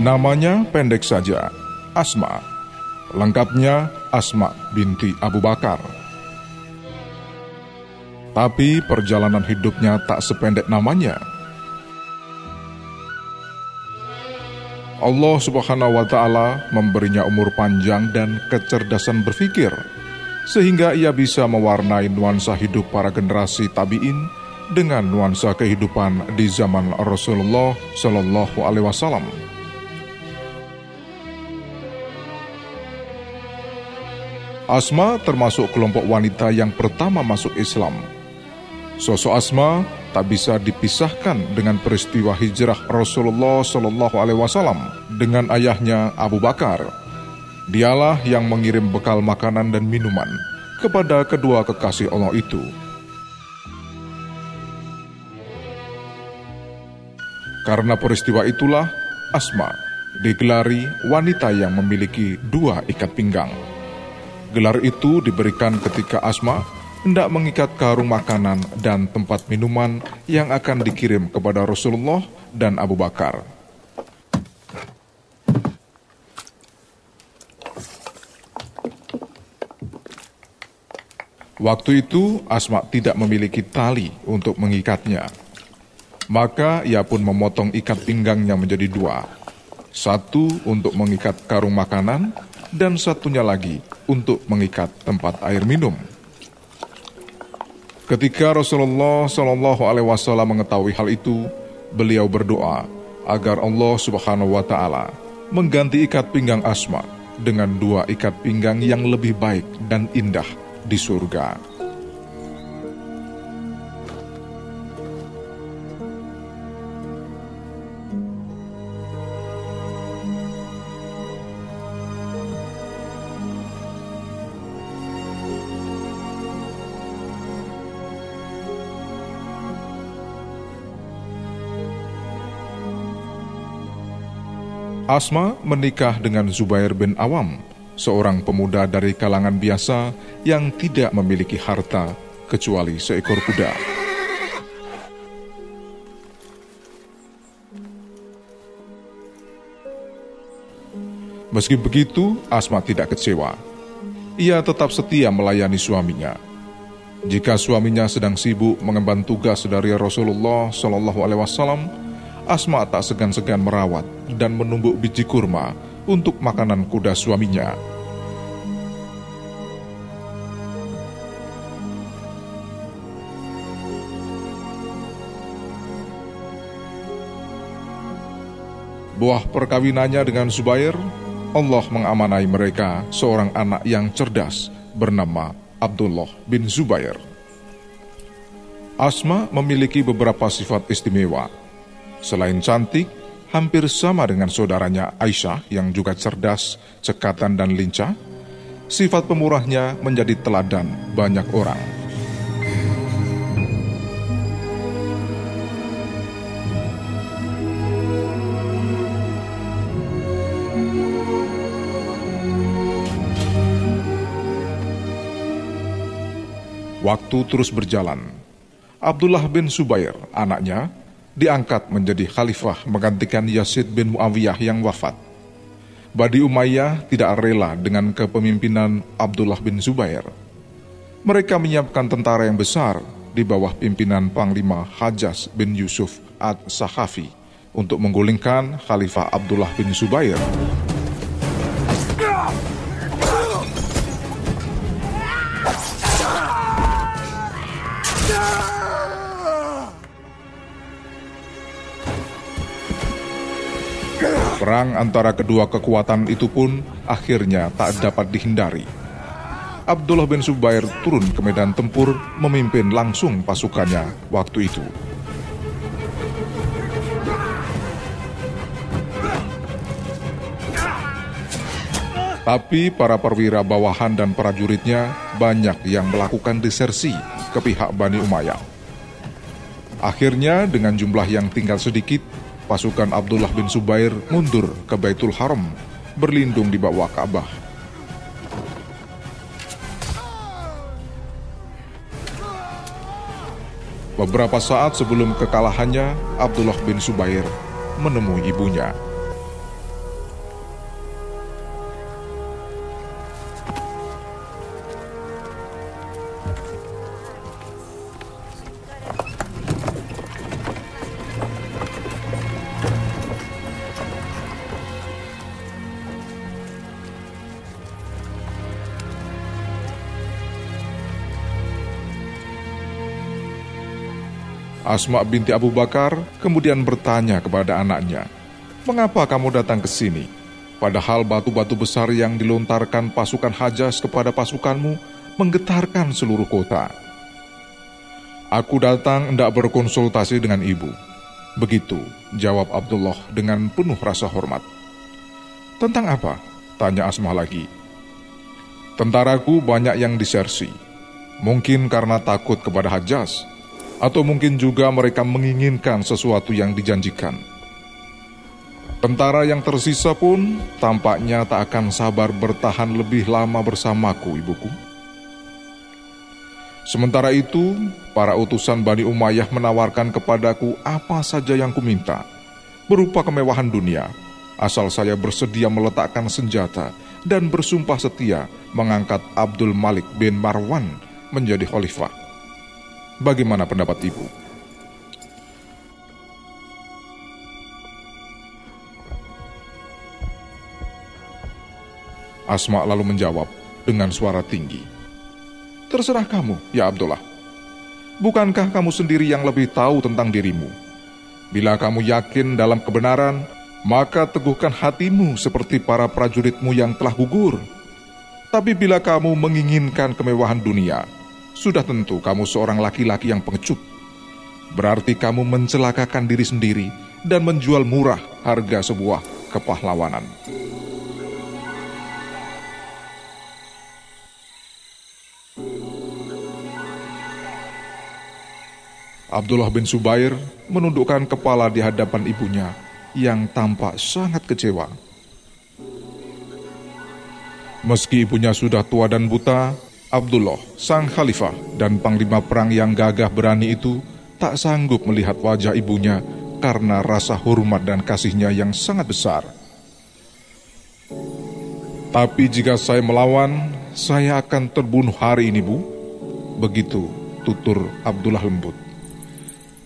Namanya pendek saja, Asma. Lengkapnya Asma binti Abu Bakar. Tapi perjalanan hidupnya tak sependek namanya. Allah Subhanahu wa Ta'ala memberinya umur panjang dan kecerdasan berpikir, sehingga ia bisa mewarnai nuansa hidup para generasi tabi'in dengan nuansa kehidupan di zaman Rasulullah Shallallahu Alaihi Wasallam. Asma termasuk kelompok wanita yang pertama masuk Islam. Sosok Asma tak bisa dipisahkan dengan peristiwa hijrah Rasulullah Shallallahu Alaihi Wasallam dengan ayahnya Abu Bakar. Dialah yang mengirim bekal makanan dan minuman kepada kedua kekasih Allah itu. Karena peristiwa itulah Asma digelari wanita yang memiliki dua ikat pinggang. Gelar itu diberikan ketika Asma hendak mengikat karung makanan dan tempat minuman yang akan dikirim kepada Rasulullah dan Abu Bakar. Waktu itu Asma tidak memiliki tali untuk mengikatnya. Maka ia pun memotong ikat pinggangnya menjadi dua. Satu untuk mengikat karung makanan dan satunya lagi untuk mengikat tempat air minum. Ketika Rasulullah Shallallahu Alaihi Wasallam mengetahui hal itu, beliau berdoa agar Allah Subhanahu Wa Taala mengganti ikat pinggang Asma dengan dua ikat pinggang yang lebih baik dan indah di surga. Asma menikah dengan Zubair bin Awam, seorang pemuda dari kalangan biasa yang tidak memiliki harta kecuali seekor kuda. Meski begitu, Asma tidak kecewa. Ia tetap setia melayani suaminya. Jika suaminya sedang sibuk mengemban tugas dari Rasulullah Shallallahu Alaihi Wasallam, Asma tak segan-segan merawat dan menumbuk biji kurma untuk makanan kuda suaminya. Buah perkawinannya dengan Zubair, Allah mengamanai mereka seorang anak yang cerdas bernama Abdullah bin Zubair. Asma memiliki beberapa sifat istimewa, Selain cantik, hampir sama dengan saudaranya Aisyah yang juga cerdas, cekatan dan lincah, sifat pemurahnya menjadi teladan banyak orang. Waktu terus berjalan. Abdullah bin Subair, anaknya, diangkat menjadi khalifah menggantikan Yazid bin Muawiyah yang wafat. Badi Umayyah tidak rela dengan kepemimpinan Abdullah bin Zubair. Mereka menyiapkan tentara yang besar di bawah pimpinan Panglima Hajjaz bin Yusuf ad-Sakhafi untuk menggulingkan Khalifah Abdullah bin Zubair. Perang antara kedua kekuatan itu pun akhirnya tak dapat dihindari. Abdullah bin Subair turun ke medan tempur memimpin langsung pasukannya waktu itu. Tapi para perwira bawahan dan prajuritnya banyak yang melakukan desersi ke pihak Bani Umayyah. Akhirnya dengan jumlah yang tinggal sedikit, pasukan Abdullah bin Subair mundur ke Baitul Haram, berlindung di bawah Ka'bah. Beberapa saat sebelum kekalahannya, Abdullah bin Subair menemui ibunya. Asma binti Abu Bakar kemudian bertanya kepada anaknya, "Mengapa kamu datang ke sini? Padahal batu-batu besar yang dilontarkan pasukan Hajas kepada pasukanmu menggetarkan seluruh kota." Aku datang hendak berkonsultasi dengan ibu. Begitu, jawab Abdullah dengan penuh rasa hormat. Tentang apa? Tanya Asma lagi. Tentaraku banyak yang disersi. Mungkin karena takut kepada Hajas, atau mungkin juga mereka menginginkan sesuatu yang dijanjikan. Tentara yang tersisa pun tampaknya tak akan sabar bertahan lebih lama bersamaku, ibuku. Sementara itu, para utusan Bani Umayyah menawarkan kepadaku apa saja yang kuminta, berupa kemewahan dunia, asal saya bersedia meletakkan senjata dan bersumpah setia mengangkat Abdul Malik bin Marwan menjadi khalifah. Bagaimana pendapat Ibu? Asma lalu menjawab dengan suara tinggi. Terserah kamu, ya Abdullah. Bukankah kamu sendiri yang lebih tahu tentang dirimu? Bila kamu yakin dalam kebenaran, maka teguhkan hatimu seperti para prajuritmu yang telah gugur. Tapi bila kamu menginginkan kemewahan dunia, sudah tentu kamu seorang laki-laki yang pengecut. Berarti kamu mencelakakan diri sendiri dan menjual murah harga sebuah kepahlawanan. Abdullah bin Subair menundukkan kepala di hadapan ibunya yang tampak sangat kecewa. Meski ibunya sudah tua dan buta, Abdullah, sang khalifah dan panglima perang yang gagah berani itu tak sanggup melihat wajah ibunya karena rasa hormat dan kasihnya yang sangat besar. Tapi jika saya melawan, saya akan terbunuh hari ini, Bu. Begitu tutur Abdullah lembut.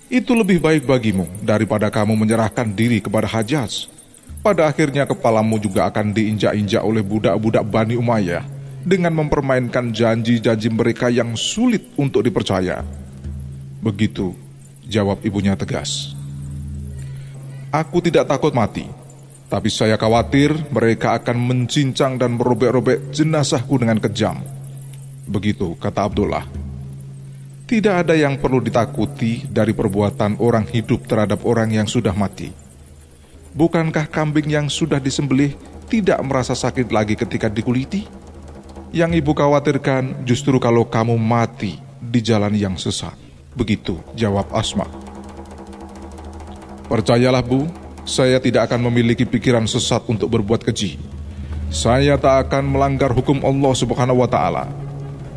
Itu lebih baik bagimu daripada kamu menyerahkan diri kepada Hajaz. Pada akhirnya kepalamu juga akan diinjak-injak oleh budak-budak Bani Umayyah dengan mempermainkan janji-janji mereka yang sulit untuk dipercaya. Begitu jawab ibunya tegas. Aku tidak takut mati, tapi saya khawatir mereka akan mencincang dan merobek-robek jenazahku dengan kejam. Begitu kata Abdullah. Tidak ada yang perlu ditakuti dari perbuatan orang hidup terhadap orang yang sudah mati. Bukankah kambing yang sudah disembelih tidak merasa sakit lagi ketika dikuliti? Yang ibu khawatirkan justru kalau kamu mati di jalan yang sesat. Begitu jawab Asma. Percayalah bu, saya tidak akan memiliki pikiran sesat untuk berbuat keji. Saya tak akan melanggar hukum Allah Subhanahu wa taala.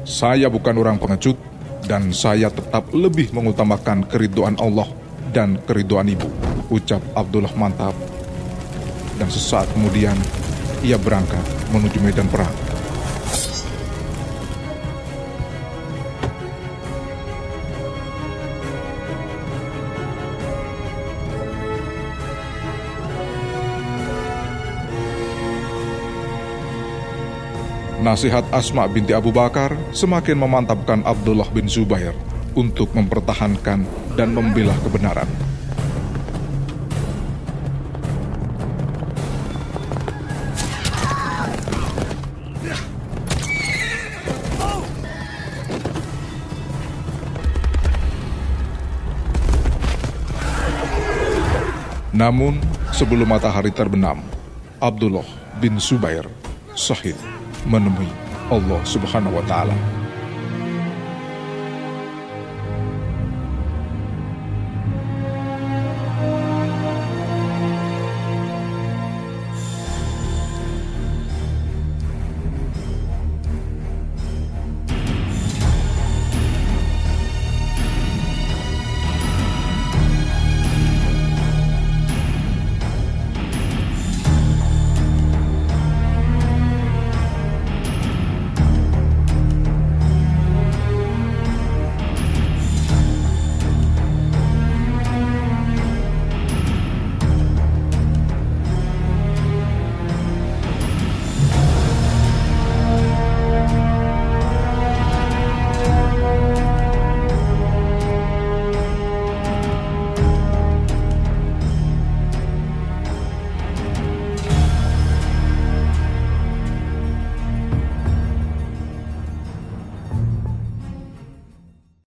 Saya bukan orang pengecut dan saya tetap lebih mengutamakan keriduan Allah dan keriduan ibu, ucap Abdullah mantap. Dan sesaat kemudian ia berangkat menuju medan perang. Nasihat Asma binti Abu Bakar semakin memantapkan Abdullah bin Zubair untuk mempertahankan dan membela kebenaran. Namun, sebelum matahari terbenam, Abdullah bin Zubair sahid menemui Allah Subhanahu wa taala.